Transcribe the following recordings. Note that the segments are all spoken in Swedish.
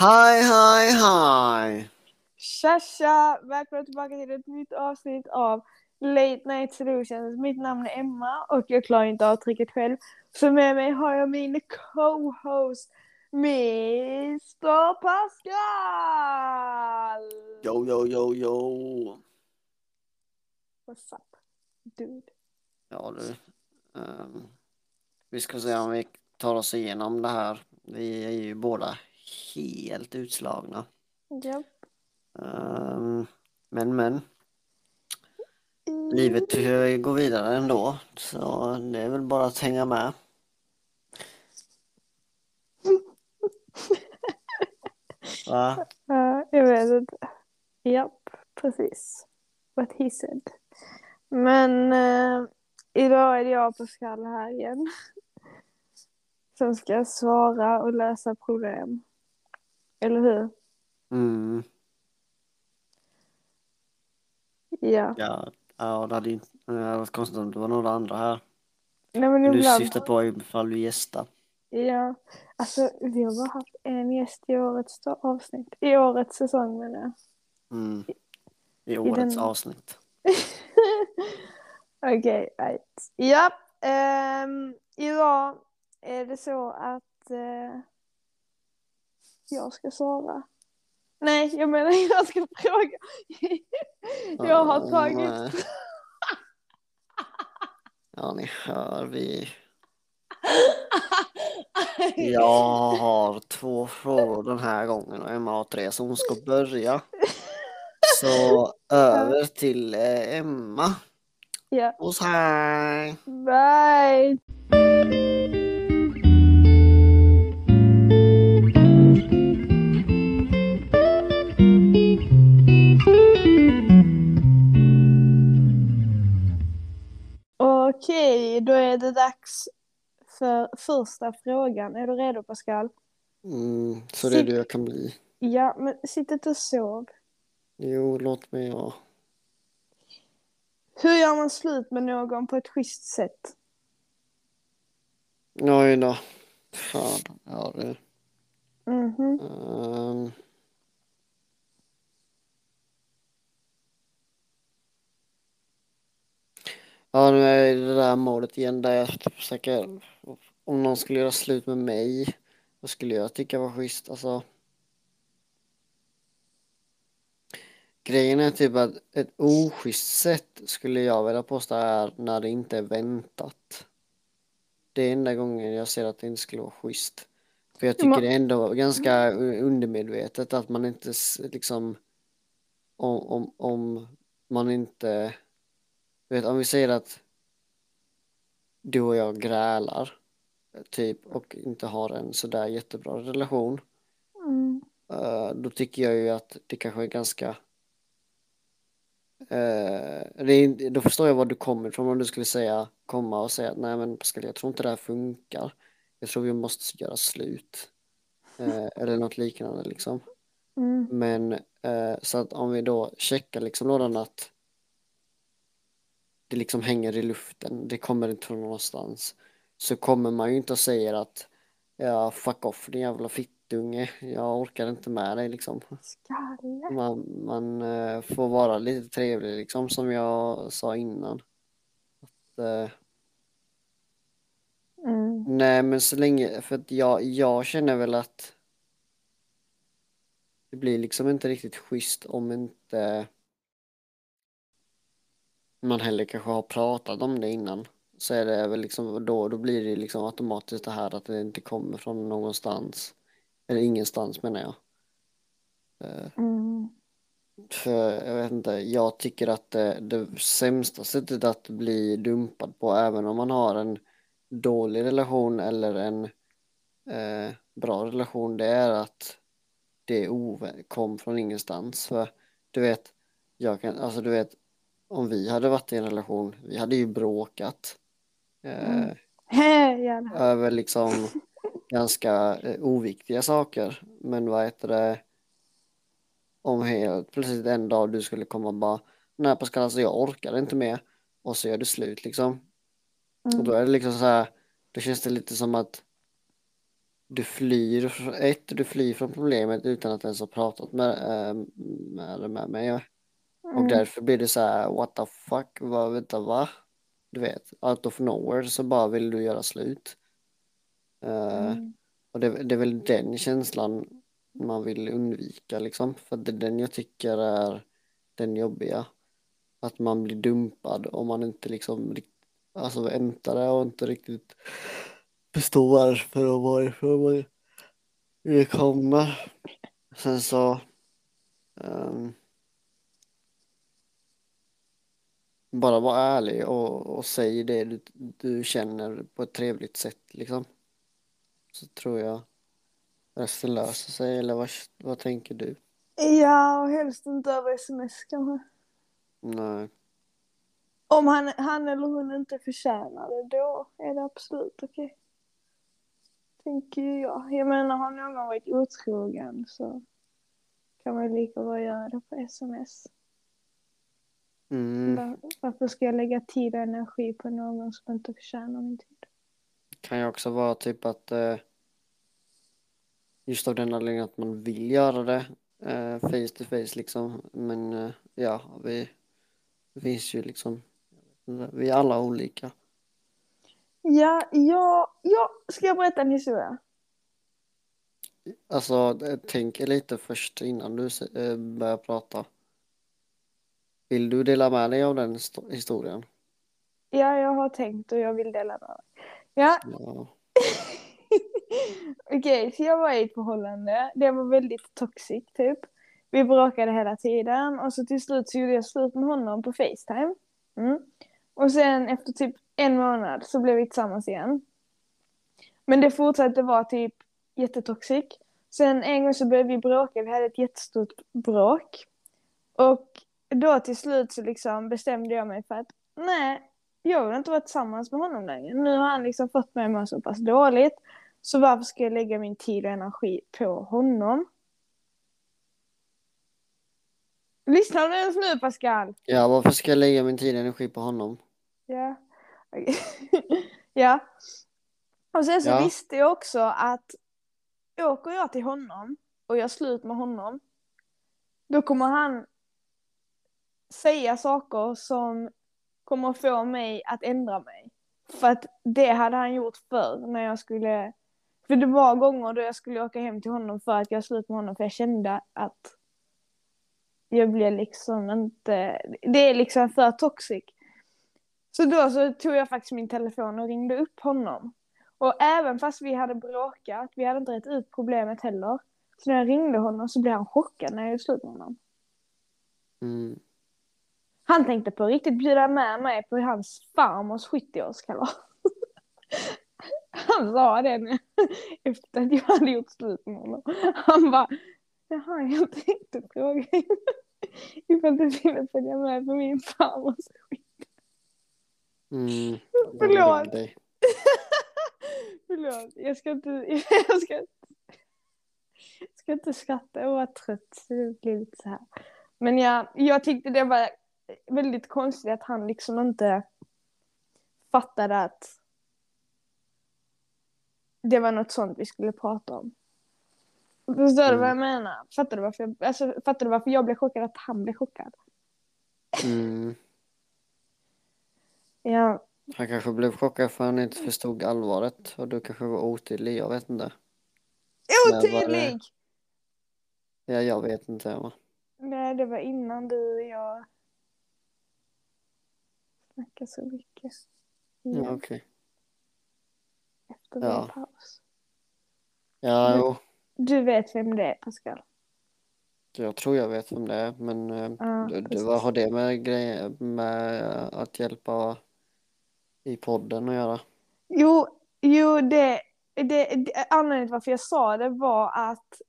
Hej, hej, hej! Tja tja! Välkomna tillbaka till ett nytt avsnitt av Late Night Solutions. Mitt namn är Emma och jag klarar inte avtrycket själv. Så med mig har jag min co-host Mr Pascal! Jo, jo, jo, jo. What's up, dude? Ja du. ehm, vi ska se om vi tar oss igenom det här. Vi är ju båda helt utslagna. Japp. Ehm, men, men. Livet eh, går vidare ändå. Så det är väl bara att hänga med. Va? Ja, jag vet inte. Japp, precis. What he said. Men eh, idag är det jag och Pascal här igen. Som ska svara och lösa problem. Eller hur? Mm. Ja. Ja, ja, det hade ju det hade varit konstigt om det var några andra här. Nej men Du ibland. syftar på ifall du gästar. Ja. Alltså vi har bara haft en gäst i årets avsnitt. I årets säsong menar jag. Mm. I årets den- avsnitt. Okej, right. Ja, ehm, idag är det så att eh, jag ska svara. Nej, jag menar jag ska fråga. jag har tagit... nej. Ja, ni hör vi. Jag har två frågor den här gången och Emma har tre så hon ska börja. Så över till eh, Emma. Ja, Och så här. bye! Då är det dags för första frågan. Är du redo Pascal? Mm, så det jag kan bli. Ja, men sitt inte och sov. Jo, låt mig ja. Hur gör man slut med någon på ett schysst sätt? Oj då. Fan, ja det. Mhm. Ehm. Ja, nu är det där målet igen där jag försöker, om någon skulle göra slut med mig, vad skulle jag tycka var schysst? Alltså. Grejen är typ att ett oschysst sätt skulle jag vilja påstå är när det inte är väntat. Det är enda gången jag ser att det inte skulle vara schysst. För jag tycker det är ändå ganska undermedvetet att man inte liksom om, om, om man inte du vet om vi säger att du och jag grälar typ och inte har en sådär jättebra relation Mm. eh, då tycker jag ju att det kanske är ganska eh, är, då förstår jag var du kommer ifrån om du skulle säga komma och säga att nej men Pascal jag tror inte det här funkar jag tror vi måste göra slut Eh, eller något liknande liksom Mm. Men så att om vi då checkar liksom lådan att det liksom hänger i luften, det kommer inte från någonstans. Så kommer man ju inte och säger att ja fuck off din jävla fittunge, jag orkar inte med dig liksom. Skalle. Man, man eh, får vara lite trevlig liksom som jag sa innan. Att, eh, Mm. nej men så länge, för att jag, jag känner väl att det blir liksom inte riktigt schysst om inte man heller kanske har pratat om det innan. Så är det väl liksom då, då blir det liksom automatiskt det här att det inte kommer från någonstans. Eller ingenstans menar jag. Eh, Mm. För jag vet inte, jag tycker att det, det sämsta sättet att bli dumpad på, även om man har en dålig relation eller en eh, bra relation, det är att det kom från ingenstans. För du vet, jag kan, alltså du vet, om vi hade varit i en relation, vi hade ju bråkat. Eh, Mm. Hej, jävlar. över liksom ganska eh, oviktiga saker. Men vad heter det? Om helt plötsligt en dag du skulle komma och bara Nej Pascal alltså jag orkar inte mer. Och så gör du slut liksom. Och då Mm. är det liksom så här. Då känns det lite som att du flyr, ett, du flyr från problemet utan att ens ha pratat med, äh, med, med mig. Och Mm. därför blir det så här, what the fuck, vad, vänta, va? Du vet, out of nowhere så bara vill du göra slut. Eh, Mm. och det, det är väl den känslan man vill undvika liksom. För det är den jag tycker är den jobbiga. Att man blir dumpad om man inte liksom alltså väntar det och inte riktigt förstår varför och varifrån man det kommer. Sen så ehm, bara vara ärlig och, och säg det du, du känner på ett trevligt sätt liksom. Så tror jag resten löser sig eller vad, vad tänker du? Ja, och helst inte över sms kanske. Nej. Om han, han eller hon inte förtjänar det, då är det absolut okej. Tänker ju jag. Jag menar, har någon varit otrogen så kan man lika bra göra det på sms. Mm. Var- Varför ska jag lägga tid och energi på någon som inte förtjänar min tid? Kan ju också vara typ att eh, just av den anledningen att man vill göra det eh, face to face liksom. Men eh, ja, vi det finns ju liksom, vi är alla olika. Ja, ja, ja. Ska jag berätta en historia? Alltså, eh, tänk lite först innan du eh, börjar prata. Vill du dela med dig av den sto- historien? Ja, jag har tänkt och jag vill dela med mig. Ja, Ja. okej, så jag var i ett förhållande. Det var väldigt toxic, typ. Vi bråkade hela tiden och så till slut så gjorde jag slut med honom på Facetime. Mm. Och sen efter typ en månad så blev vi tillsammans igen. Men det fortsatte vara typ jättetoxic. Sen en gång så började vi bråka, vi hade ett jättestort bråk. Och då till slut så liksom bestämde jag mig för att nej, jag vill inte vara tillsammans med honom längre. Nu har han liksom fått mig att må så pass dåligt. Så varför ska jag lägga min tid och energi på honom? Lyssnar du ens nu Pascal? Ja, varför ska jag lägga min tid och energi på honom? Ja. Ja. Och sen så Ja. visste jag också att åker jag till honom och gör slut med honom då kommer han säga saker som kommer få mig att ändra mig. För att det hade han gjort förr när jag skulle... För det var gånger då jag skulle åka hem till honom för att jag slut med honom för jag kände att jag blev liksom inte... Det är liksom för toxic. Så då så tog jag faktiskt min telefon och ringde upp honom. Och även fast vi hade bråkat, vi hade inte rätt ut problemet heller. Så när jag ringde honom så blev han chockad när jag gjorde slut med honom. Mm. Han tänkte på riktigt bjuda med mig på hans farmors 70-årskalas. Han sa det nu, efter att jag hade gjort slut med honom. Han bara, jaha jag tänkte fråga ifall du ville följa med på min farmors Mm. Förlåt. Dig. Förlåt, jag ska inte, jag ska, jag ska inte skratta, jag var trött så det blir lite så här. Men jag, jag tyckte det var väldigt konstigt att han liksom inte fattade att det var något sånt vi skulle prata om. Förstår du Mm. vad jag menar? Fattar du, varför jag, alltså, fattar du varför jag blev chockad att han blev chockad? Mm. Ja, Han kanske blev chockad för han inte förstod allvaret och du kanske var otydlig, jag vet inte. Otydlig! Ja, jag vet inte. Va? Nej, det var innan du och jag snackade så mycket. Ja, Igen, okej. efter ja. vår paus. Ja, jo. Du vet vem det är, Pascal? Jag tror jag vet vem det är, men eh, Ja, du, vad har det med, grejer, med att hjälpa i podden att göra? Jo, jo det, det, det, anledningen till varför jag sa det var att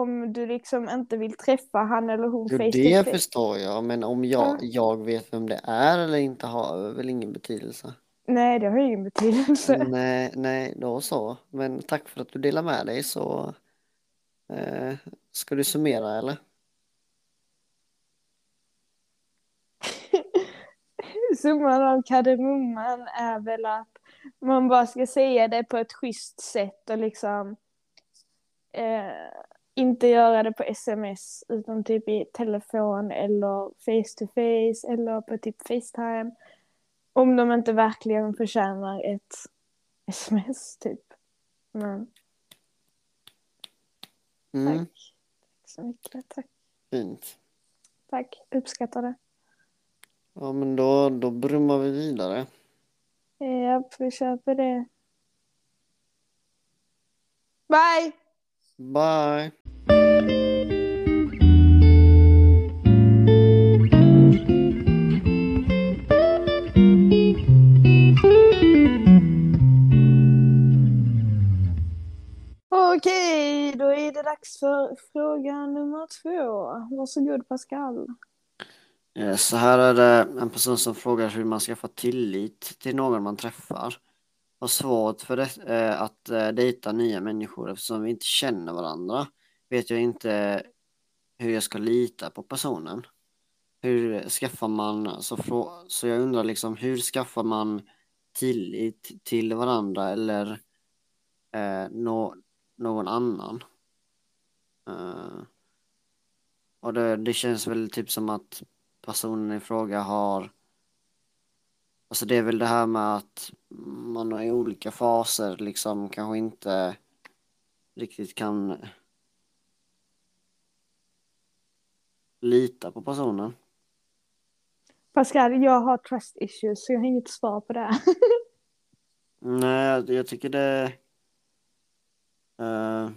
om du liksom inte vill träffa han eller hon Jo, face det face. förstår jag, men om jag, Ja. jag vet vem det är eller inte har väl ingen betydelse. Nej, det har ingen betydelse. Nej, nej, då så. Men tack för att du delar med dig så eh, ska du summera eller? Summan av kardemumman är väl att man bara ska säga det på ett schysst sätt och liksom eh, inte göra det på sms utan typ i telefon eller face to face eller på typ Facetime. Om de inte verkligen förtjänar ett sms typ. Men Mm, tack. Tack så mycket. Tack. fint. Tack. Uppskattar det. Ja, men då, då brummar vi vidare. Ja, vi köper det. Bye! Bye! Okej, då är det dags för fråga nummer två. Varsågod Pascal. Eh, Så här är det en person som frågar hur man ska få tillit till någon man träffar. Har svårt för det, eh, att eh, dejta nya människor eftersom vi inte känner varandra. Vet jag inte hur jag ska lita på personen. Hur skaffar man, så, frå, så jag undrar liksom hur skaffar man tillit till varandra eller eh, nå, någon annan? Eh, och det, det känns väl typ som att personen i fråga har Alltså det är väl det här med att man är i olika faser liksom kanske inte riktigt kan lita på personen. Pascal, jag har trust issues så jag har inget svar på det. Nej, jag- tycker det... eh,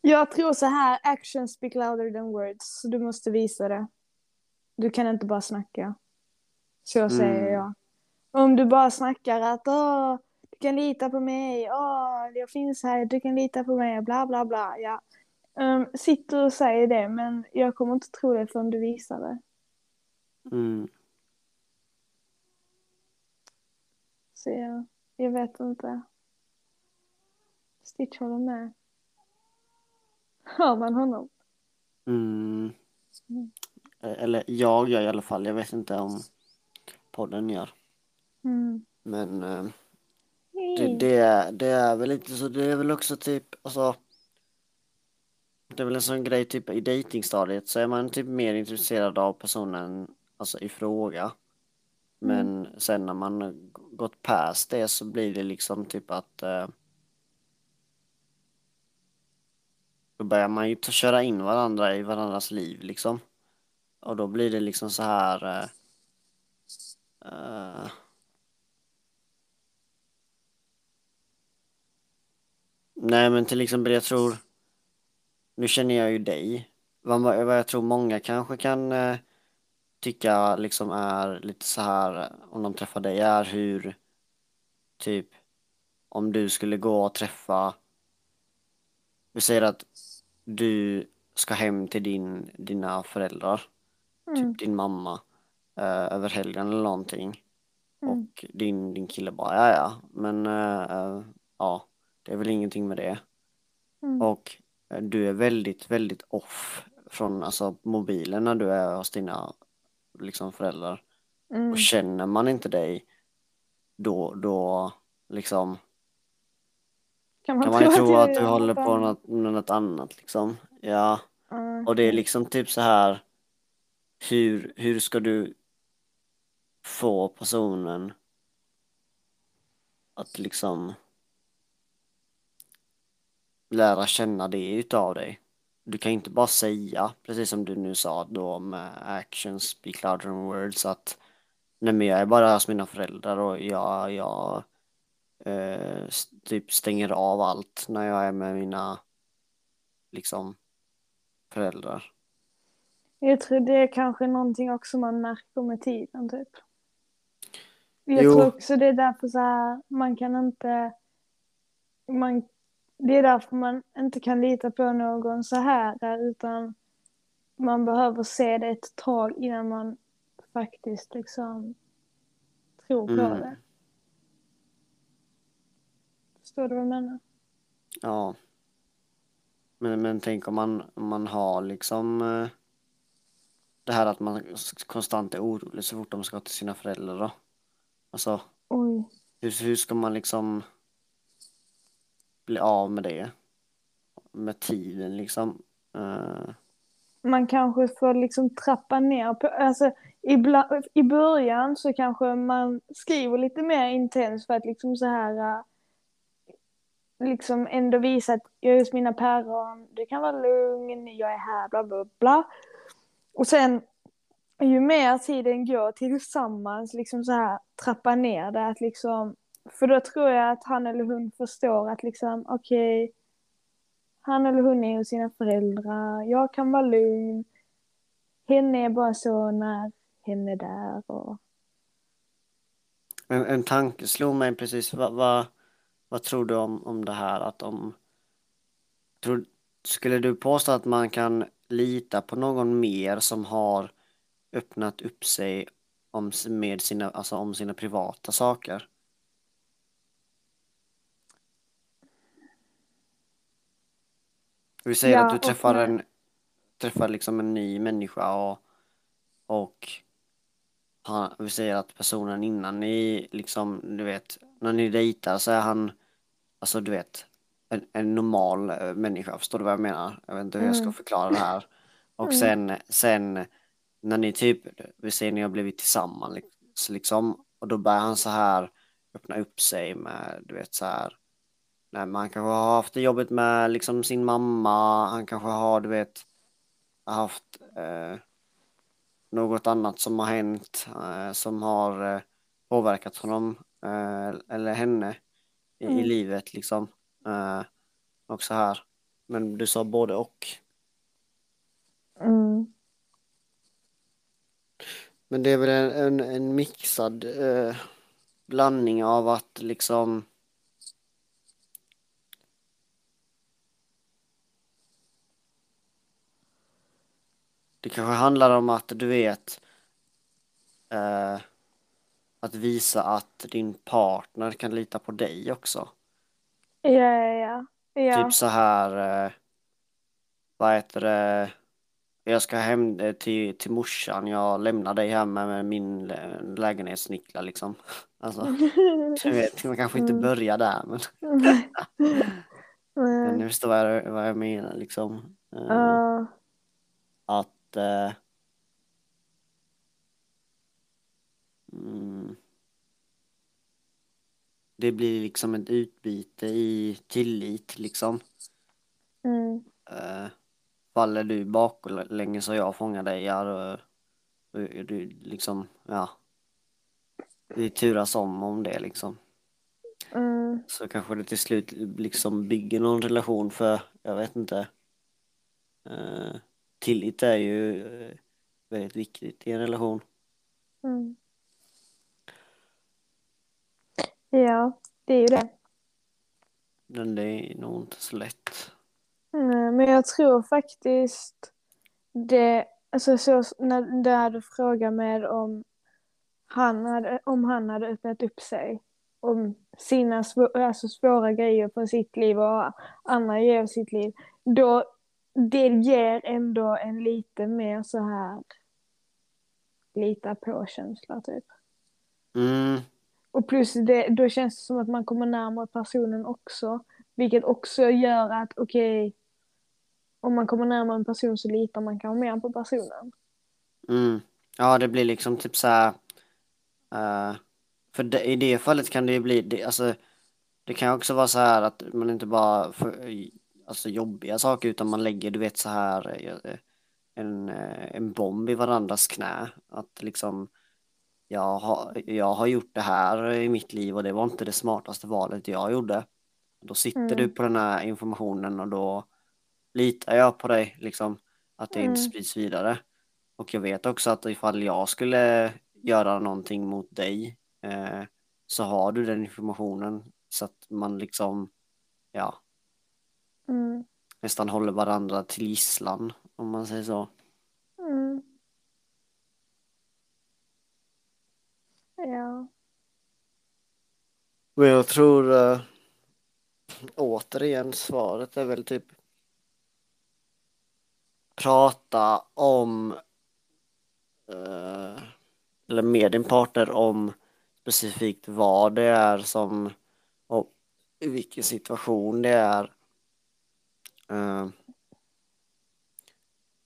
jag tror så här, actions speak louder than words. Så du måste visa det. Du kan inte bara snacka. Så säger Mm. jag. Om du bara snackar att åh, du kan lita på mig, åh, jag finns här, du kan lita på mig, bla bla bla. Ja. Um, sitter och säger det, men jag kommer inte tro det förrän du visar det. mm, Så jag, jag vet inte. Stitch håller med. Hör man honom? mm. Mm. Eh, Eller jag gör i alla fall, jag vet inte om podden gör. Mm. Men eh, det, det, är, det är väl lite så, det är väl också typ, alltså Det är väl en sån grej typ i datingstadiet så är man typ mer intresserad av personen alltså i fråga. Men sen när man gått past det så blir det liksom typ att eh, då börjar man ju köra in varandra i varandras liv liksom. Och då blir det liksom så här Uh, Nej men till exempel jag tror Nu känner jag ju dig. Vad, vad jag tror många kanske kan uh, tycka liksom är lite så här om de träffar dig är hur typ om du skulle gå och träffa vi säger att du ska hem till din, dina föräldrar. Mm. typ din mamma eh, över helgen eller någonting Mm. och din, din kille bara ja ja men eh, eh, ja det är väl ingenting med det Mm. och eh, du är väldigt väldigt off från alltså mobilen när du är hos dina liksom föräldrar Mm. och känner man inte dig då då liksom Kan man, kan man ju tro att du håller på annat? något, med något annat liksom ja Ja, och det är liksom typ så här hur, hur ska du få personen att liksom lära känna det utav dig. Du kan ju inte bara säga, precis som du nu sa då med actions speak louder than words, att nej men jag är bara hos mina föräldrar och jag, jag eh, typ stänger av allt när jag är med mina liksom föräldrar. Jag tror det är kanske någonting också man märker med tiden typ. Jag Jo. tror också det är därför så här, man kan inte, man, det är därför man inte kan lita på någon så här där, utan man behöver se det ett tag innan man faktiskt liksom tror på Mm. det. Förstår du vad jag menar? Ja. Men, men tänk om man, om man har liksom eh, det här att man konstant är orolig så fort de ska till sina föräldrar då. Alltså, Oj. hur, hur ska man liksom bli av med det? Med tiden liksom. Uh, Man kanske får liksom trappa ner på, alltså ibland, i början så kanske man skriver lite mer intensivt för att liksom så här äh, liksom ändå visa att jag är hos mina päron, du kan vara lugn, jag är här, bla bla bla. Och sen ju mer tiden går tillsammans liksom så här trappa ner det att liksom för då tror jag att han eller hon förstår att liksom okej okay, han eller hon är hos sina föräldrar, jag kan vara lugn. Henne är bara så när henne är där och... En, en tanke slog mig precis, vad, vad, vad tror du om, om det här att om... Tror, skulle du påstå att man kan lita på någon mer som har öppnat upp sig om, med sina, alltså om sina privata saker? Vi säger Ja, att du träffar en, träffar liksom en ny människa och, och han, vi säger att personen innan ni liksom, du vet, när ni dejtar så är han, alltså du vet, en, en normal eh, människa, förstår du vad jag menar? Jag vet inte hur jag ska Mm. förklara det här. Och Mm. sen, sen när ni typ, vi säger ni har blivit tillsammans liksom, och då börjar han så här öppna upp sig med, du vet så här, nej, man kanske har haft det jobbigt med liksom sin mamma, han kanske har, du vet, haft eh, något annat som har hänt eh, som har eh, påverkat honom eh, eller henne i, i Mm. livet liksom. Eh, och så här. Men du sa både och. Mm. Men det är väl en, en, en mixad eh, blandning av att liksom Det kanske handlar om att du vet eh, att visa att din partner kan lita på dig också. Ja, ja, ja. Typ så här, eh, vad heter det, jag ska hem eh, till, till morsan, jag lämnar dig hemma med min lä- lägenhetsnycklar liksom. Alltså, du vet, man kanske inte Mm. börjar där men, Nej. men Nej. ni förstår vad jag, vad jag menar liksom. Eh, Ja. att eh, mm, det blir liksom ett utbyte i tillit liksom. Mm. Eh, faller du baklänges och jag fångar dig, ja då, är du liksom, ja. Vi turas om om det liksom. Mm. Så kanske det till slut liksom bygger någon relation för, jag vet inte. Eh, tillit är ju eh, väldigt viktigt i en relation. Mm. Ja, det är ju det. Men det är nog inte så lätt. Nej, men jag tror faktiskt det, alltså så när det hade frågat med om han hade, om han hade öppnat upp sig om sina svå, alltså svåra grejer från sitt liv och andra grejer av sitt liv, då det ger ändå en lite mer så här lita på-känsla typ. Mm, och plus det, då känns det som att man kommer närmare personen också. Vilket också gör att okej, om man kommer närmare en person så litar man kanske mer på personen. mm. Ja, det blir liksom typ så här. uh, för det, i det fallet kan det ju bli, det, alltså, det kan också vara så här att man inte bara får alltså, jobbiga saker utan man lägger, du vet så här eh, en, eh, en bomb i varandras knä. Att liksom jag har, jag har gjort det här i mitt liv och det var inte det smartaste valet jag gjorde. Då sitter Mm. du på den här informationen och då litar jag på dig liksom att det inte Mm. sprids vidare. Och jag vet också att ifall jag skulle göra någonting mot dig eh, så har du den informationen så att man liksom ja Mm. nästan håller varandra till gisslan om man säger så. Mm. Ja. Men jag tror äh, återigen svaret är väl typ prata om äh, eller med din partner om specifikt vad det är som och i vilken situation det är äh,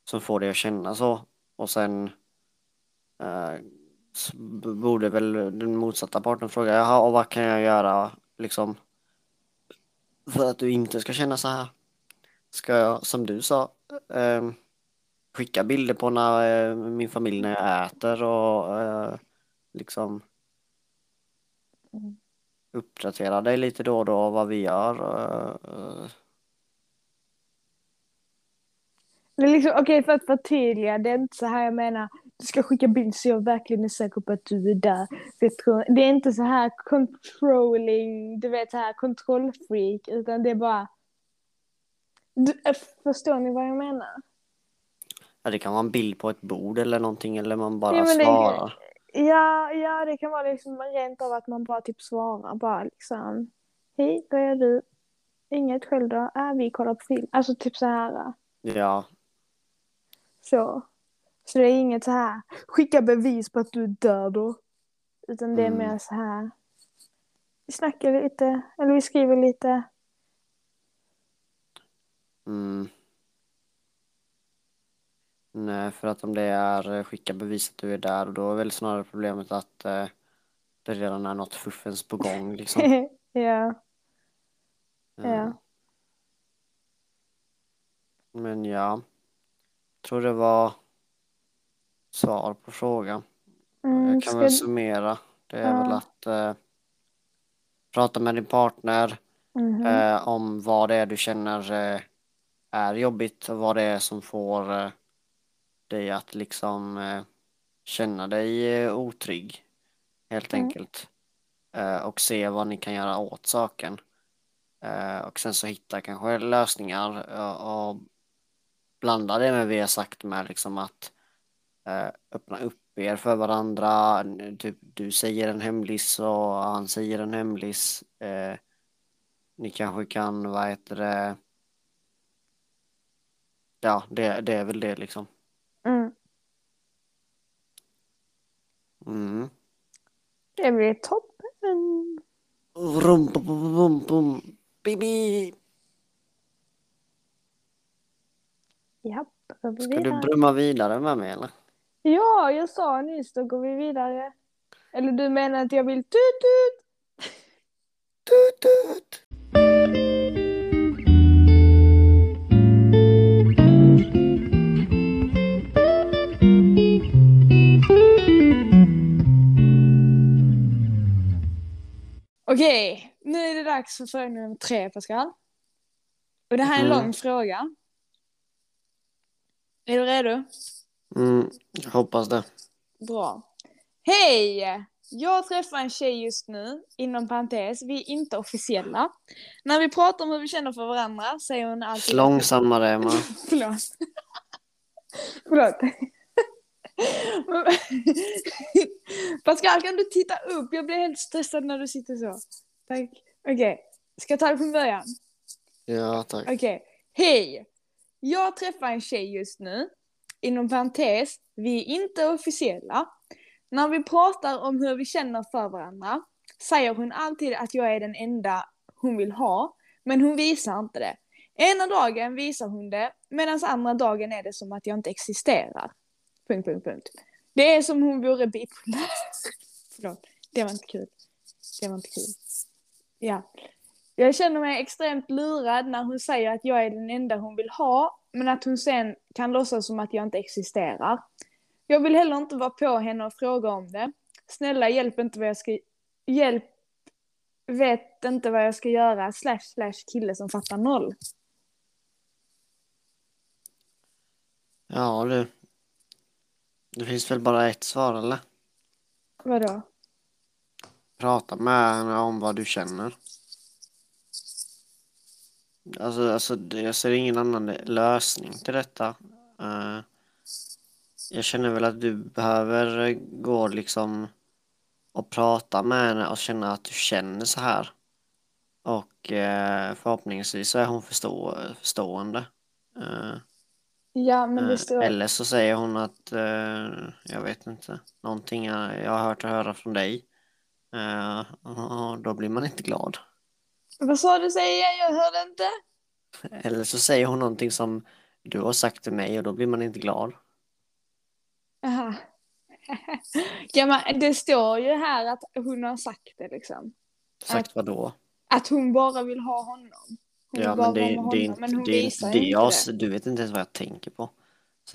som får dig att känna så. Och sen borde väl den motsatta parten fråga, jaha, och vad kan jag göra liksom för att du inte ska känna så här? Ska jag, som du sa, eh, skicka bilder på när eh, min familj när jag äter och eh, liksom Mm. uppdatera dig lite då och då vad vi gör. eh, eh. Är liksom, okej för att förtydliga, det är inte så här jag menar, du ska skicka bild så jag verkligen är säker på att du är där. Tror, det är inte så här controlling, du vet så här kontrollfreak, utan det är bara... Du, äh, förstår ni vad jag menar? Ja, det kan vara en bild på ett bord eller någonting eller man bara Ja, men det- svarar. Ja, ja, det kan vara liksom rent av att man bara typ svarar bara liksom. Hej, vad gör du? Inget själv då? Äh, vi kollar på film. Alltså typ så här. Ja, Så. Så det är inget så här, skicka bevis på att du är död då. Utan det är Mm. mer så här, vi snackar lite, eller vi skriver lite. mm. Nej, för att om det är eh, skicka bevis att du är där, då är väl snarare problemet att eh, det redan är något fuffens på gång liksom. ja, Eh, ja. Men ja, tror det var svar på frågan. Mm, Jag kan ska, väl summera. Det är väl Ja. att eh, prata med din partner Mhm. eh, om vad det är du känner eh, är jobbigt och vad det är som får eh, dig att liksom eh, känna dig eh, otrygg. Helt Mm. enkelt. Och se vad ni kan göra åt saken. Och sen så hitta kanske lösningar och blanda det med vi har sagt med liksom att öppna upp er för varandra. Typ du säger en hemlis och han säger en hemlis. Eh, ni kanske kan, vad heter det? Ja, det, det är väl det liksom. Mm. Mm. Det blir toppen. Rum, bum, bum, bum. Bibi. Japp, Ska du brumma vidare med mig eller? Ja, jag sa nyss, då går vi vidare. Eller du menar att jag vill tut tut? Tut, tut. Okej, nu är det dags för fråga nummer tre, Pascal. Och det här är en Mm. lång fråga. Är du redo? Mm, jag hoppas det. Bra. Hej! Jag träffar en tjej just nu, inom parentes, vi är inte officiella. När vi pratar om hur vi känner för varandra säger hon alltid... Långsammare Emma. Förlåt. Förlåt. Pascal, kan du titta upp? Jag blir helt stressad när du sitter så. Tack. Okej, ska jag ta det från början? Ja, tack. Okej. Hej! Jag träffar en tjej just nu. Inom parentes, vi är inte officiella. När vi pratar om hur vi känner för varandra säger hon alltid att jag är den enda hon vill ha, men hon visar inte det. Ena dagen visar hon det, medan andra dagen är det som att jag inte existerar. Punkt, punkt, punkt. Det är som hon vore bipolär. Förlåt, det var inte kul. Det var inte kul. Ja. Jag känner mig extremt lurad när hon säger att jag är den enda hon vill ha, men att hon sen kan låtsas som att jag inte existerar. Jag vill heller inte vara på henne och fråga om det. Snälla hjälp inte vad jag ska... Hjälp... Vet inte vad jag ska göra. Slash slash kille som fattar noll. Ja du. Det finns väl bara ett svar eller? Vadå? Prata med henne om vad du känner. Alltså, alltså jag ser ingen annan lösning till detta. Eh, jag känner väl att du behöver eh, gå liksom och prata med henne och känna att du känner så här. Och eh, förhoppningsvis så är hon förstå förstående. Eh, Ja, men det står... Eller så säger hon att, jag vet inte, någonting jag jag har hört och höra från dig. Och då blir man inte glad. Vad sa du säger? Jag hörde inte. Eller så säger hon någonting som du har sagt till mig och då blir man inte glad. Aha. ja, men det står ju här att hon har sagt det liksom. Sagt vad då? Att hon bara vill ha honom. Hon Ja men det, det, är honom, men inte hon det, är visar inte det inte jag, det. du vet inte ens vad jag tänker på.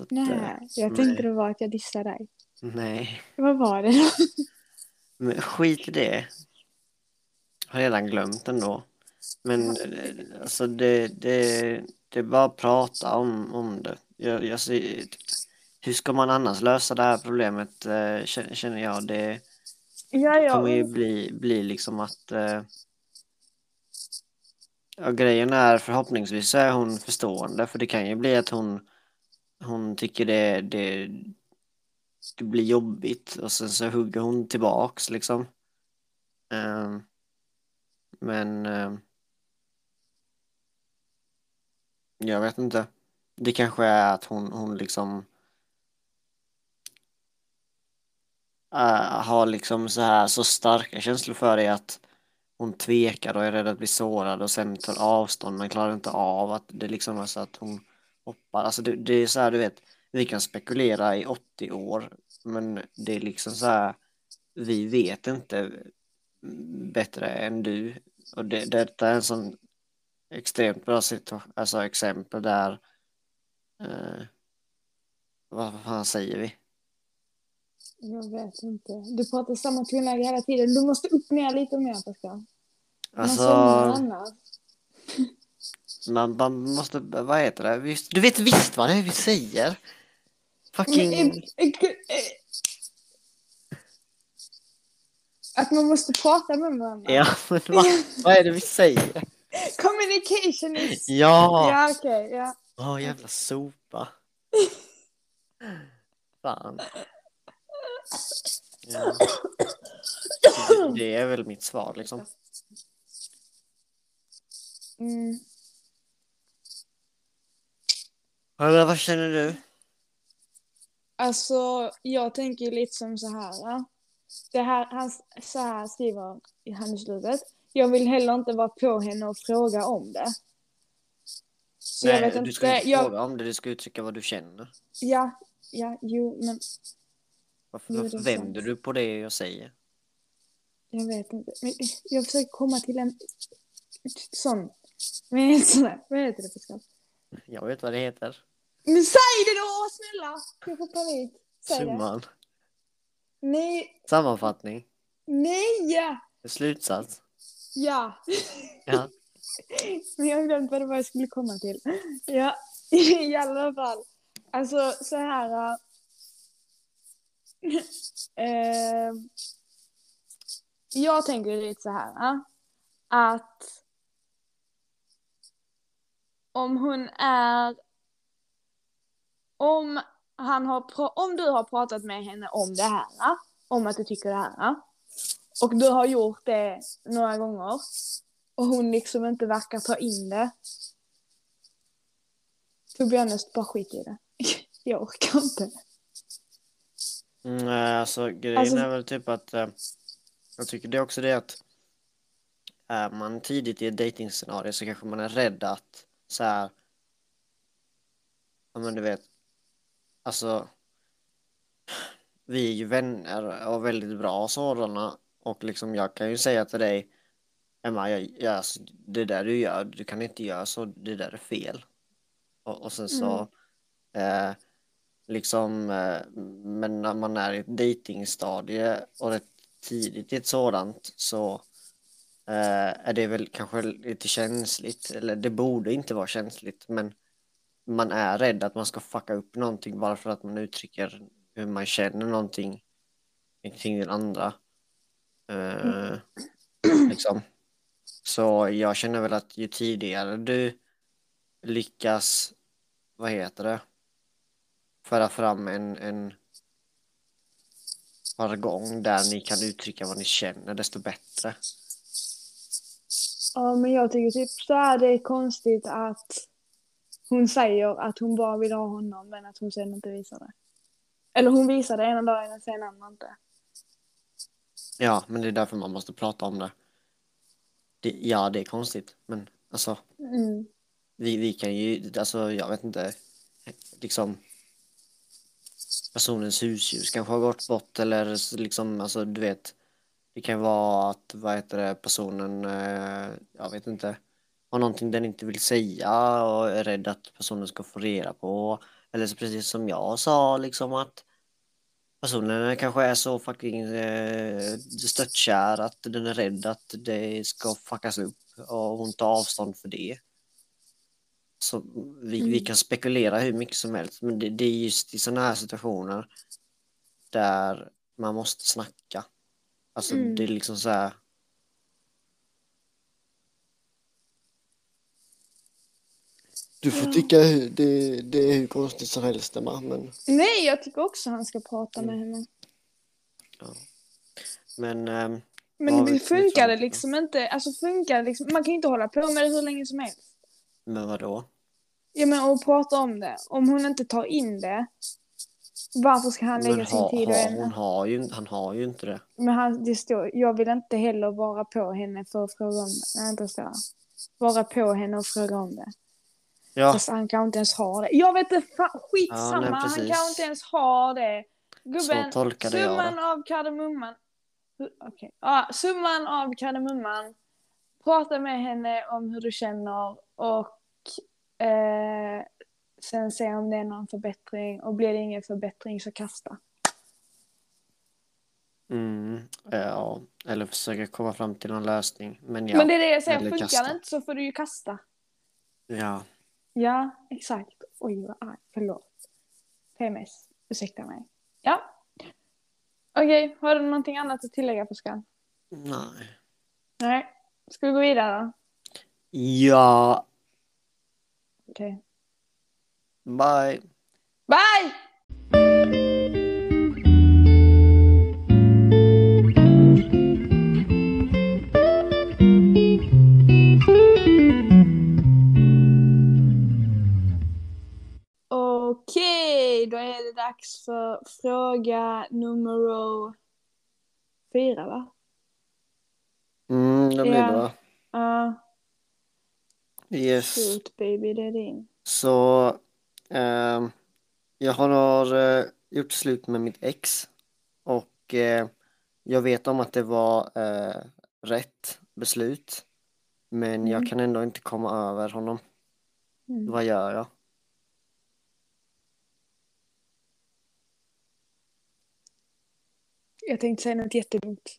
Att, eh, Nej, jag nej. tänkte det var att jag dissade dig. nej. Vad var det då? Men skit i det. Har redan glömt ändå. Men eh, alltså det, det, det är bara att prata om, om det. Jag, jag hur ska man annars lösa det här problemet eh, känner jag. Det, Ja, ja. kommer ju bli, bli liksom att eh, ja, grejen är förhoppningsvis är hon förstående för det kan ju bli att hon hon tycker det, det, det blir jobbigt och sen så hugger hon tillbaks liksom. Eh, men eh, jag vet inte. Det kanske är att hon, hon liksom äh, har liksom så här så starka känslor för det att hon tvekar och är rädd att bli sårad och sen tar avstånd men klarar inte av att det liksom är så att hon hoppar. Alltså det, det är så här du vet, vi kan spekulera i 80 år men det är liksom så här vi vet inte bättre än du och det, detta är en sån extremt bra situation, alltså exempel där eh, vad fan säger vi? Jag vet inte. Du pratar samma tonläge hela tiden. Du måste upp ner lite mer Pascal. Man Alltså, annars. man, man måste, vad heter det? Du vet visst vad det är vi säger? Fucking, Att man måste prata med varandra. ja men vad, vad är det vi säger? Communication is... Ja! Ja, okej. ja. Åh jävla sopa. Fan. Ja. Det, det är väl mitt svar liksom. Mm. Eller vad känner du? Alltså, jag tänker lite som så här. ja. Det här han, så här skriver han i slutet. Jag vill heller inte vara på henne och fråga om det. Så jag vet du inte. ska inte jag, fråga om det, du ska uttrycka vad du känner. Ja, ja, jo, men Varför, Jo, varför är vänder sant. du på det jag säger? jag vet inte. Men jag försöker komma till en sån. Heter det? Vad heter det Pascal? Jag vet vad det heter. Men säg det då, snälla! Jag får panik. Säg det. Summan. Nej, Sammanfattning. nej! Slutsats. Ja. Ja. Men jag har glömt vad det var jag skulle komma till. Ja, i alla fall. Alltså så här. äh, eh, jag tänker lite så här. äh, Att om hon är... Om, han har om du har pratat med henne om det här, äh, om att du tycker det här. Och du har gjort det några gånger och hon liksom inte verkar ta in det. To be honest, bara skit i det. Jag orkar inte. Mm, eh, alltså grejen Alltså- är väl typ att eh, jag tycker det är också det att är man tidigt i ett dejtingscenario så kanske man är rädd att så här ja men du vet alltså vi är ju vänner och väldigt bra sådana och liksom jag kan ju säga till dig Emma, jag, jag, alltså, det där du gör, du kan inte göra så, det där är fel. Och, och sen så eh, liksom, eh, men när man är i ett dejtingstadie och rätt tidigt i ett sådant så eh, är det väl kanske lite känsligt, eller det borde inte vara känsligt, men man är rädd att man ska fucka upp någonting bara för att man uttrycker hur man känner någonting kring den andra. Eh, liksom. Så jag känner väl att ju tidigare du lyckas, vad heter det, föra fram en, en jargong där ni kan uttrycka vad ni känner, desto bättre. Ja, men jag tycker typ så är det konstigt att hon säger att hon bara vill ha honom men att hon sen inte visar det. Eller hon visar det ena dagen och sen andra inte. Ja, men det är därför man måste prata om det. det ja, det är konstigt, men alltså Mm. vi, vi kan ju, alltså jag vet inte, liksom personens husdjur kanske har gått bort eller liksom, alltså du vet, det kan vara att, vad heter det, personen, eh, jag vet inte, har någonting den inte vill säga och är rädd att personen ska få reda på. Eller så precis som jag sa, liksom att personen kanske är så fucking eh, störtkär att den är rädd att det ska fuckas upp och hon tar avstånd för det. Så vi, vi Mm. kan spekulera hur mycket som helst, men det, det är just i sådana här situationer där man måste snacka. Alltså Mm. det är liksom så här. Du får Ja. tycka hur- det, det är hur konstigt som helst Emma, men, Nej, jag tycker också han ska prata med henne. men ehm, Men det funkar det liksom inte. Alltså funkar liksom. Man kan ju inte hålla på med det hur länge som helst. men vadå? Ja men och prata om det. Om hon inte tar in det. Varför ska han lägga Men sin ha, tid och ha, ämne? hon har ju, han har ju inte det. Men han, det står, jag vill inte heller vara på henne för att fråga om det. Nej, inte det. Vara på henne och fråga om det. Ja, Fast han kanske inte ens har det. Jag vet inte, skitsamma. Ja, nej, han kanske inte ens har det. Gubben, summan av kardemumman. Okej. Ja, summan av kardemumman. Prata med henne om hur du känner och eh, sen se om det är någon förbättring. Och blir det ingen förbättring så kasta. Mm, ja, eller försöka komma fram till någon lösning. Men ja, Men det är det jag säger, funkar det inte så får du ju kasta. ja. Ja, exakt. Oj, vad arg. Förlåt. PMS. Ursäkta mig. Ja. Okej, har du någonting annat att tillägga Pascal? Nej. Nej. Ska vi gå vidare då? Ja, Okej. bye. Bye! Okej, då är det dags för fråga nummer fyra, va? Mm, det blir det va? Ja, Yes. shoot baby, det är din. Så ehm, jag har eh, gjort slut med mitt ex och eh, jag vet om att det var eh, rätt beslut men jag Mm. kan ändå inte komma över honom. Mm. Vad gör jag? Jag tänkte säga något jättedumt.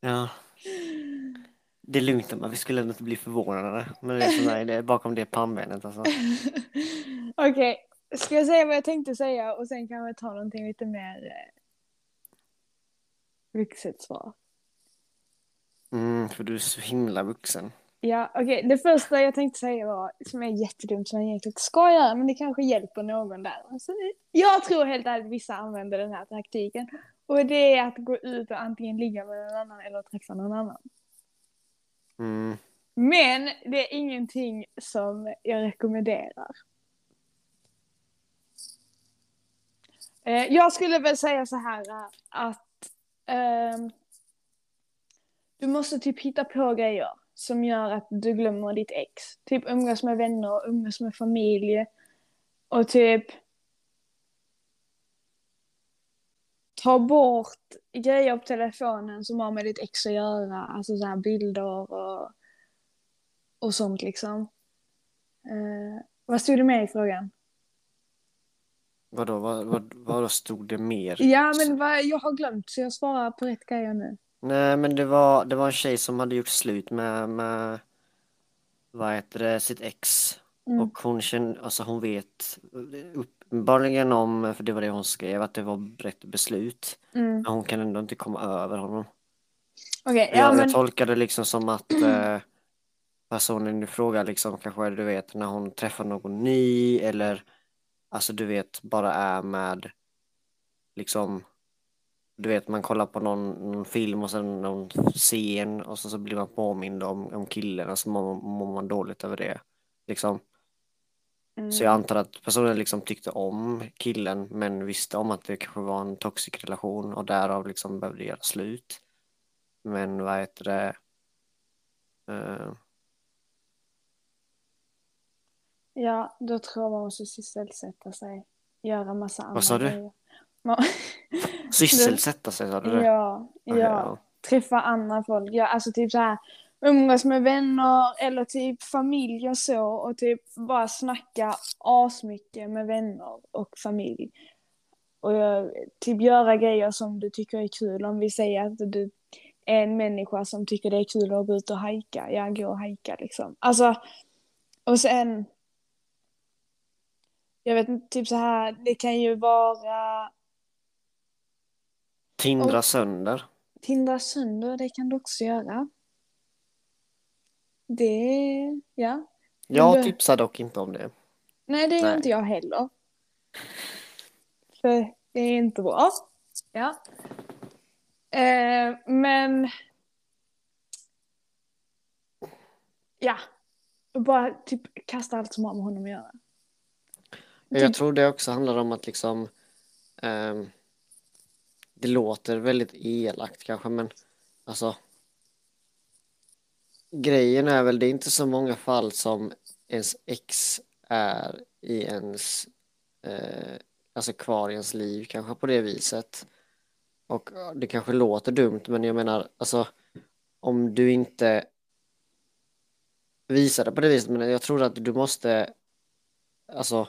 Ja, det är lugnt Emma, vi skulle ändå inte bli förvånade. Men det är som är det är bakom det pannbenet alltså. Okej, ska jag säga vad jag tänkte säga och sen kan vi ta någonting lite mer eh, vuxet svar. Mm, för du är så himla vuxen. Ja, okej. Det första jag tänkte säga var, som är jättedumt, som jag egentligen inte ska göra, men det kanske hjälper någon där. Alltså, jag tror helt ärligt vissa använder den här taktiken. Och det är att gå ut och antingen ligga med någon annan eller träffa någon annan. Mm, Men det är ingenting som jag rekommenderar. Eh, jag skulle väl säga så här eh, att ehm, du måste typ hitta på grejer som gör att du glömmer ditt ex. Typ umgås med vänner umgås med familj. Och typ ta bort grejer på telefonen som har med ditt ex att göra. Alltså så här bilder och, och sånt liksom. Eh, vad stod det med i frågan? vadå, vad, vad, vad stod det mer? Ja men vad, jag har glömt så jag svarar på rätt grejer nu. Nej, men det var, det var en tjej som hade gjort slut med, med vad heter det, sitt ex. Mm. Och hon känner, alltså hon vet uppenbarligen om, för det var det hon skrev, att det var rätt beslut. Mm. Men hon kan ändå inte komma över honom. Jag, ja jag men tolkar det liksom som att eh, personen i fråga liksom kanske, du vet, när hon träffar någon ny eller alltså du vet, bara är med liksom du vet, man kollar på någon, någon film och sen någon scen och så, så blir man påmind om, om killen och så mår, mår man dåligt över det. Liksom. Så jag Mm. antar att personen liksom tyckte om killen men visste om att det kanske var en toxic relation och därav liksom behövde göra slut. Men vad heter det? Eh, Ja, då tror jag man måste sysselsätta sig. Göra massa andra sa du? grejer. Sysselsätta sig sa du det? Ja, Okej, ja. Träffa andra folk. Ja, alltså typ så här umgås med vänner eller typ familj och så och typ bara snacka asmycket med vänner och familj. Och eh, typ göra grejer som du tycker är kul. Om vi säger att du är en människa som tycker det är kul att gå ut och hajka. Ja, gå och hajka liksom. Alltså, och sen jag vet inte, typ så här, det kan ju vara Tindra Och- sönder. Tindra sönder, det kan du också göra. Det, ja. Jag det- tipsar dock inte om det. Nej, det gör inte jag heller. För det är inte bra. Ja. Eh, men... Ja. Bara typ kasta allt som har med honom att göra. Jag tror det också handlar om att liksom ehm, det låter väldigt elakt kanske men alltså Grejen är väl det är inte så många fall som ens ex är i ens eh, Alltså kvar i ens liv kanske på det viset. Och det kanske låter dumt men jag menar alltså Om du inte Visar det på det viset men jag tror att du måste Alltså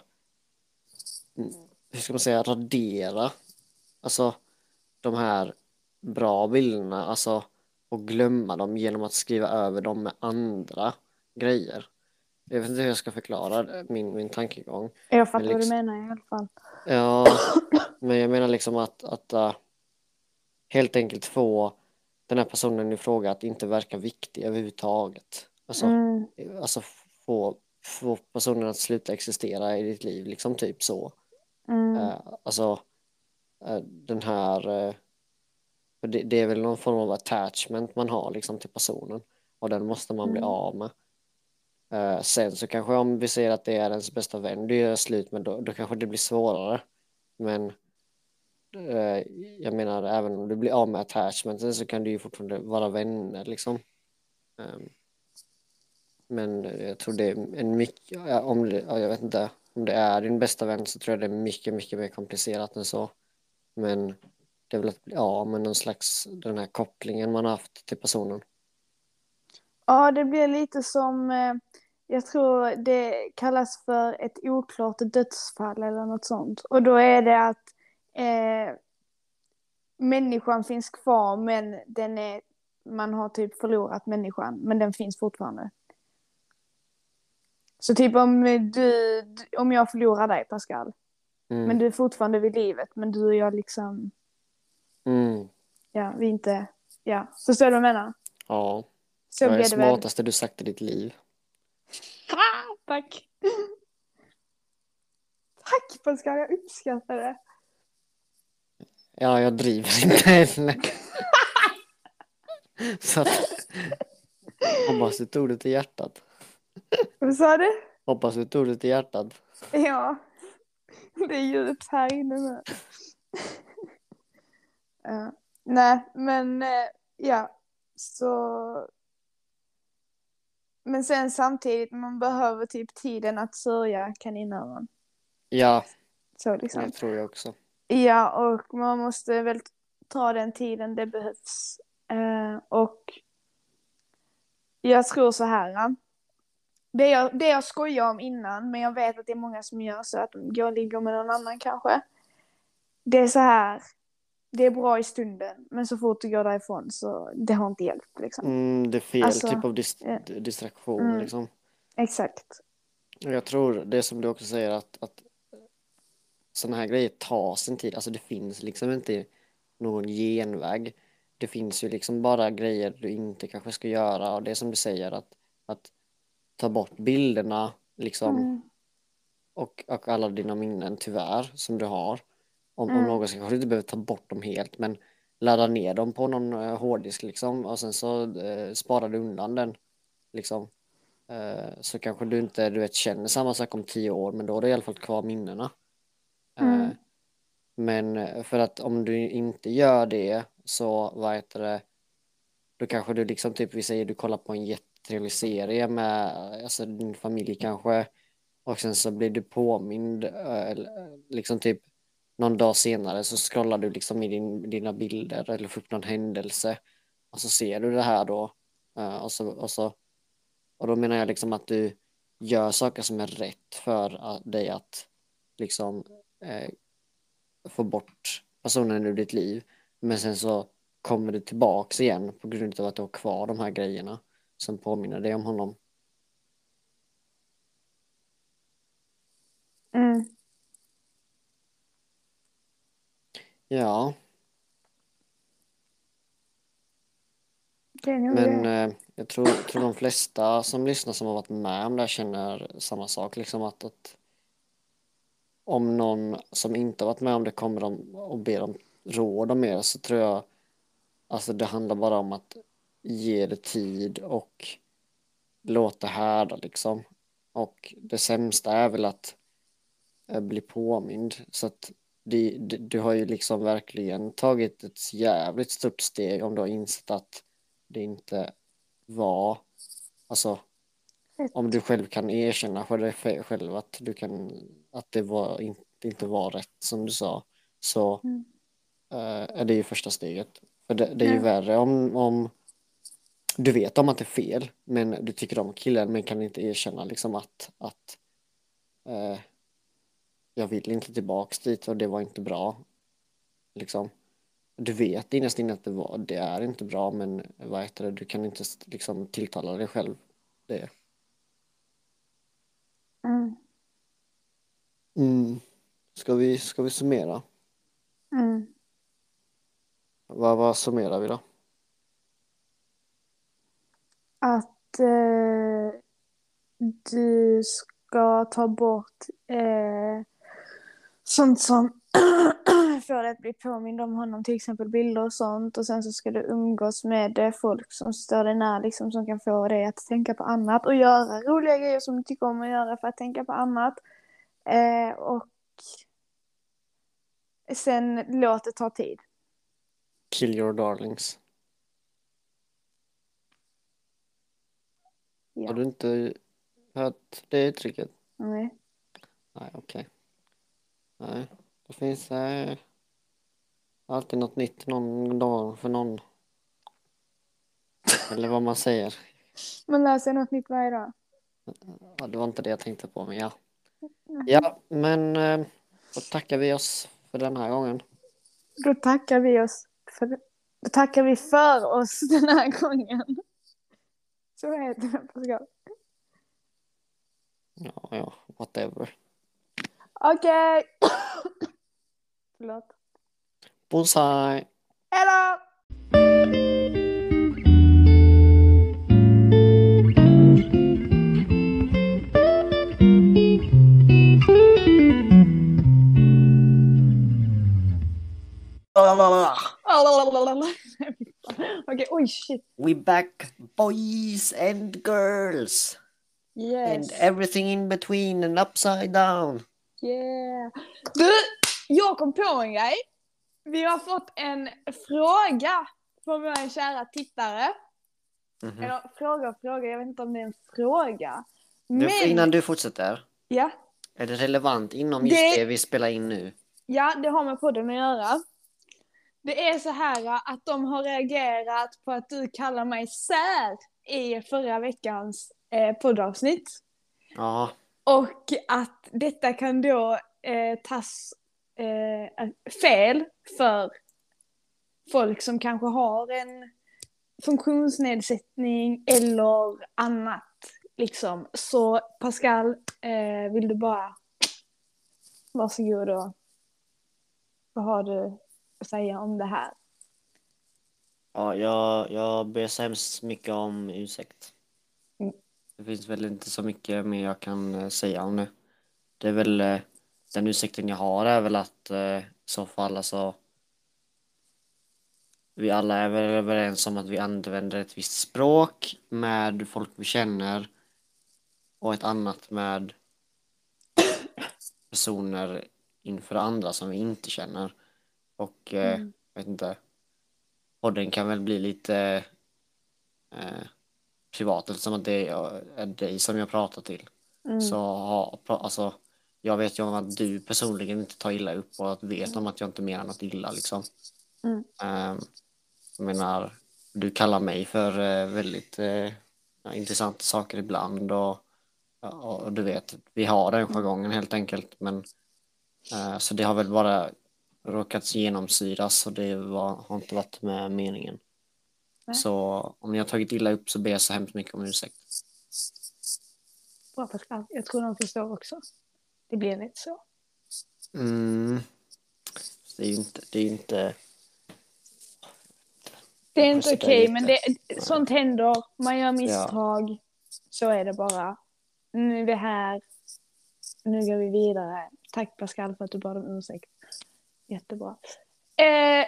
mm, hur ska man säga, radera. Alltså de här bra bilderna, alltså och glömma dem genom att skriva över dem med andra grejer. Jag vet inte hur jag ska förklara min, min tankegång. Jag fattar Men vad du liksom- menar i alla fall. Ja, men jag menar liksom att, att äh, helt enkelt få den här personen i fråga att inte verka viktig överhuvudtaget. Alltså, Mm, alltså få, få personen att sluta existera i ditt liv, liksom typ så. mm, Eh, alltså den här eh, för det, det är väl någon form av attachment man har liksom till personen och den måste man bli Mm. av med. Eh, sen så kanske om vi säger att det är ens bästa vän du gör slut med då, då kanske det blir svårare. Men eh, jag menar även om du blir av med attachmenten så kan du ju fortfarande vara vänner liksom. Ehm, men jag tror det är en mycket, om det, ja, jag vet inte, om det är din bästa vän så tror jag det är mycket, mycket mer komplicerat än så. Men det är väl att bli av med någon slags, den här kopplingen man har haft till personen. Ja, det blir lite som, eh, jag tror det kallas för ett oklart dödsfall eller något sånt. Och då är det att eh, människan finns kvar men den är, man har typ förlorat människan men den finns fortfarande. Så typ om du, om jag förlorar dig Pascal, Mm. men du är fortfarande vid livet men du och jag liksom, Mm. ja vi är inte, ja, förstår du vad jag menar? Ja, Så det är blir det det väl. smartaste du sagt i ditt liv. Ah, tack! Tack Pascal, jag uppskattar det. Ja, jag driver inte heller. Så att, hoppas du tog det till hjärtat. Vad sa du? Hoppas du tog det till hjärtat. Ja, det är djupt här inne med. ja. Nej, men eh, ja, så... Men sen samtidigt, man behöver typ tiden att sörja kaninöron. Ja, Så liksom. det tror jag också. Ja, och man måste väl ta den tiden det behövs. Eh, och jag tror så här. Det jag, det jag skojade om innan, men jag vet att det är många som gör så att och ligger med någon annan kanske. Det är så här. Det är bra i stunden, men så fort du går därifrån så det har inte hjälpt liksom. Mm, det är fel Alltså, typ av dis ja. distraktion Mm. liksom. Exakt. Jag tror det som du också säger att, att sådana här grejer tar sin tid. Alltså det finns liksom inte någon genväg. Det finns ju liksom bara grejer du inte kanske ska göra och det är som du säger att ta bort bilderna liksom Mm. och, och alla dina minnen tyvärr som du har. Om, om Mm. någon så kanske du inte behöver ta bort dem helt men ladda ner dem på någon eh, hårddisk liksom och sen så eh, sparar du undan den liksom. eh, så kanske du inte du vet, känner samma sak om tio år men då har du i alla fall kvar minnena. Mm. Eh, men eh, för att om du inte gör det så vad heter det då kanske du liksom typ vi säger du kollar på en trevlig serie med alltså din familj kanske. Och sen så blir du påmind eh, liksom typ någon dag senare så scrollar du liksom i din, dina bilder eller får upp någon händelse. Och så ser du det här då eh, och så, och så och då menar jag liksom att du gör saker som är rätt för dig att liksom eh, få bort personen ur ditt liv. Men sen så kommer du tillbaks igen på grund av att du har kvar de här grejerna som påminner dig om honom. Mm. Ja, men eh, jag tror, tror de flesta som lyssnar som har varit med om det här känner samma sak, liksom att, att om någon som inte har varit med om det kommer de och ber om råd om er så tror jag alltså det handlar bara om att ge det tid och låta härda liksom. Och det sämsta är väl att eh, bli påmind så att det, det, du har ju liksom verkligen tagit ett jävligt stort steg om du har insett att det inte var alltså om du själv kan erkänna för dig själv att du kan att det var inte, inte var rätt som du sa så Mm. eh, är det ju första steget. För det, det är ju Ja. värre om, om du vet om att det är fel men du tycker om killen men kan inte erkänna liksom att, att eh, jag vill inte tillbaks dit och det var inte bra. Liksom. Du vet innerst inne att det, var, det är inte bra men vad heter det, du kan inte liksom tilltala dig själv det. Mm. Mm. Ska vi, ska vi summera? Mm. Vad, vad summerar vi då? Att eh, du ska ta bort eh, sånt som får dig att bli påmind om honom, till exempel bilder och sånt. Och sen så ska du umgås med eh, folk som står dig nära, liksom, som kan få dig att tänka på annat och göra roliga grejer som du tycker om att göra för att tänka på annat. Eh, och sen låt det ta tid. Kill your darlings. Ja. Har du inte hört det uttrycket? Nej. Nej, okej. Nej, det finns eh, alltid något nytt någon dag för någon. Eller vad man säger. Man lär sig något nytt varje dag. Ja, det var inte det jag tänkte på, men ja. Ja, men eh, då tackar vi oss för den här gången. Då tackar vi oss för, då tackar vi för oss den här gången. Så heter det på skål. Ja, ja, whatever. Okej. Förlåt. Bullseye! Hejdå! Okej, oj shit. We back boys and girls and Yes. everything in between and upside down. Yeah. Du, jag kom på en grej. Vi har fått en fråga från våra kära tittare. Mhm. Eller fråga och fråga, jag vet inte om det är en fråga. Du, Men, innan du fortsätter, ja, är det relevant inom just Det- det vi spelar in nu? ja, det har med podden att göra. Det är så här att de har reagerat på att du kallar mig sär i förra veckans eh, poddavsnitt. Ja, Och att detta kan då eh, tas eh, fel för folk som kanske har en funktionsnedsättning eller annat. Liksom. Så Pascal, eh, vill du bara varsågod och vad har du att säga om det här? ja jag, jag ber så hemskt mycket om ursäkt. Mm. Det finns väl inte så mycket mer jag kan eh, säga om det. Det är väl eh, den ursäkten jag har är väl att eh, i så fall alltså vi alla är väl överens om att vi använder ett visst språk med folk vi känner och ett annat med personer inför andra som vi inte känner. Och eh, Mm. vet inte, podden kan väl bli lite eh, privat eftersom att det är är dig som jag pratar till. Mm. Så ha, alltså, jag vet ju om att du personligen inte tar illa upp och att vet om att jag inte menar något illa liksom. Mm. Ehm, jag menar, du kallar mig för eh, väldigt eh, ja, intressanta saker ibland och, ja, och du vet, vi har den jargongen helt enkelt men eh, så det har väl bara råkat genomsyras och det var, har inte varit med meningen. Nej. Så om ni har tagit illa upp så ber jag så hemskt mycket om ursäkt. Bra Pascal. Jag tror de förstår också. Det blir lite så. Mm. Det är ju inte, det är inte Det är inte okej, lite. men det, sånt händer. Man gör misstag. Så är det bara. Nu är vi här. Nu går vi vidare. Tack Pascal för att du bad om ursäkt. Jättebra. Eh,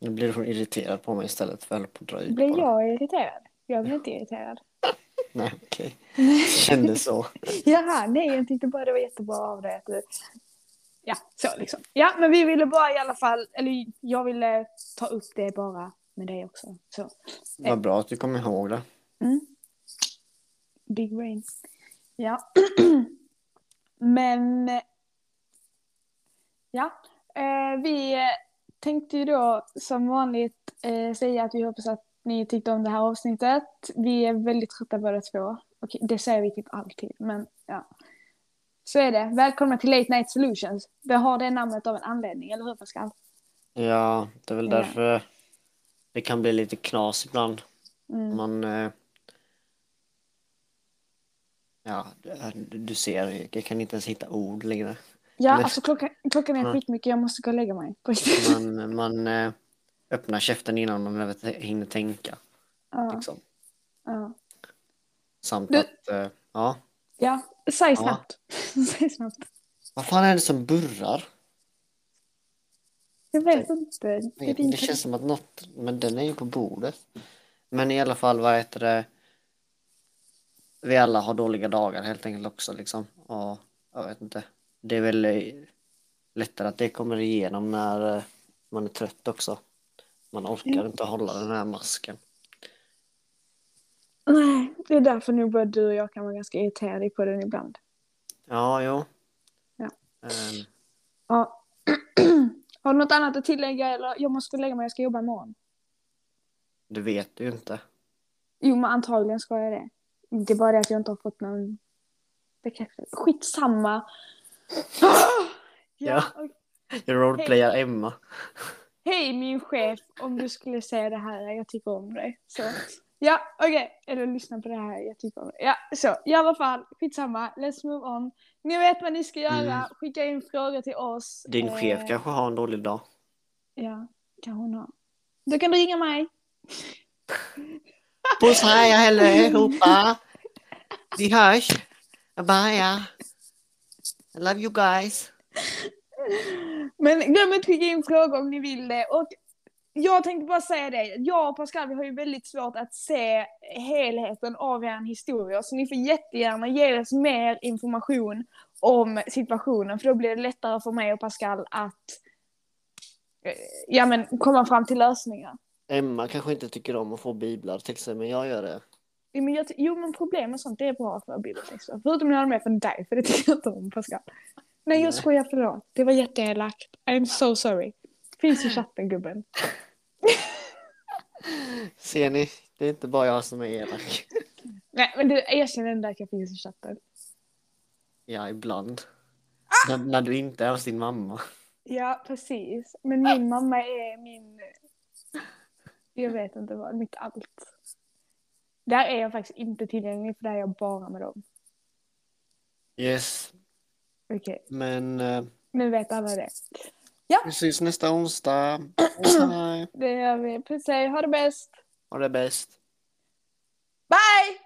Nu blir hon irriterad på mig istället för att hålla på att dra ut blir jag irriterad? Jag blir inte irriterad. Nej, okej. Det kändes så. Jaha, nej jag tyckte bara det var jättebra av dig att du... Ja, så liksom. Ja, men vi ville bara i alla fall, eller jag ville ta upp det bara med dig också. Så. Vad bra att du kom ihåg det. Mm. Big brain. Ja. Men... Ja. Eh, vi tänkte ju då som vanligt eh, säga att vi hoppas att ni tyckte om det här avsnittet. Vi är väldigt trötta båda två. Okej, det säger vi typ alltid, men ja. Så är det. Välkomna till Late Night Solutions. Vi har det namnet av en anledning, eller hur Pascal? Ja, det är väl Ja. därför det kan bli lite knas ibland. Mm. Man... eh, Ja, du- du ser, jag kan inte ens hitta ord längre. Ja, Eller- alltså klockan, klockan är Ja. skitmycket, jag måste gå och lägga mig. Man, man eh, öppnar käften innan man över- hinner tänka. Ja, Liksom. ja. Samt Du- att, eh, ja. ja, säg snabbt. säg snabbt. Vad fan är det som burrar? Jag vet inte. Det är Det, det känns som att något, men den är ju på bordet. Men i alla fall, vad heter det? Vi alla har dåliga dagar helt enkelt också liksom. Och jag vet inte. Det är väl eh, lättare att det kommer igenom när eh, man är trött också. Man orkar Mm. inte hålla den här masken. Nej, det är därför nog både du och jag kan vara ganska irriterade på den ibland. Ja, jo. Ja. Ehm, Ja. Har du något annat att tillägga? Eller jag måste lägga mig, jag ska jobba imorgon. det vet du ju inte. Jo, men antagligen ska jag det. Det är bara det att jag inte har fått någon bekräftelse. Skitsamma. Ja. och- Jag roleplayar Emma. Hej min chef, om du skulle se det här, jag tycker om dig. Så. Ja, okej. Eller lyssna på det här, jag tycker om dig. Ja, så i alla fall, skitsamma. Let's move on. Ni vet vad ni ska göra. Mm. Skicka in frågor till oss. Din Eh, chef kanske har en dålig dag. Ja, kan hon ha. Du kan ringa mig. Puss hej allihopa! Vi hörs! Bye! I love you guys! Men glöm inte skicka in frågor om ni vill det. Och jag tänkte bara säga det. Jag och Pascal vi har ju väldigt svårt att se helheten av er historia. Så ni får jättegärna ge oss mer information om situationen. För då blir det lättare för mig och Pascal att eh, ja, men, komma fram till lösningar. Emma kanske inte tycker om att få biblar till sig, men jag gör det. Men, jag, jo, men problem och sånt det är bra för bibeltexter. Förutom när har med från dig, för det tycker jag inte om Pascal. Nej, jag skojar förlåt. Det var jätteelakt. I'm so sorry. Finns i chatten gubben. Ser ni? Det är inte bara jag som är elak. Nej, men du erkänner ändå att jag finns i chatten. Ja, ibland. När, när du inte är hos din mamma. Ja, precis. Men min mamma är min... Jag vet inte vad, mitt allt. Där är jag faktiskt inte tillgänglig för där är jag bara med dem. Yes, Okej, men eh, nu vet alla det. vi ses nästa onsdag. Hej. Det gör vi. Puss hej, ha det bäst. Ha det bäst. Bye!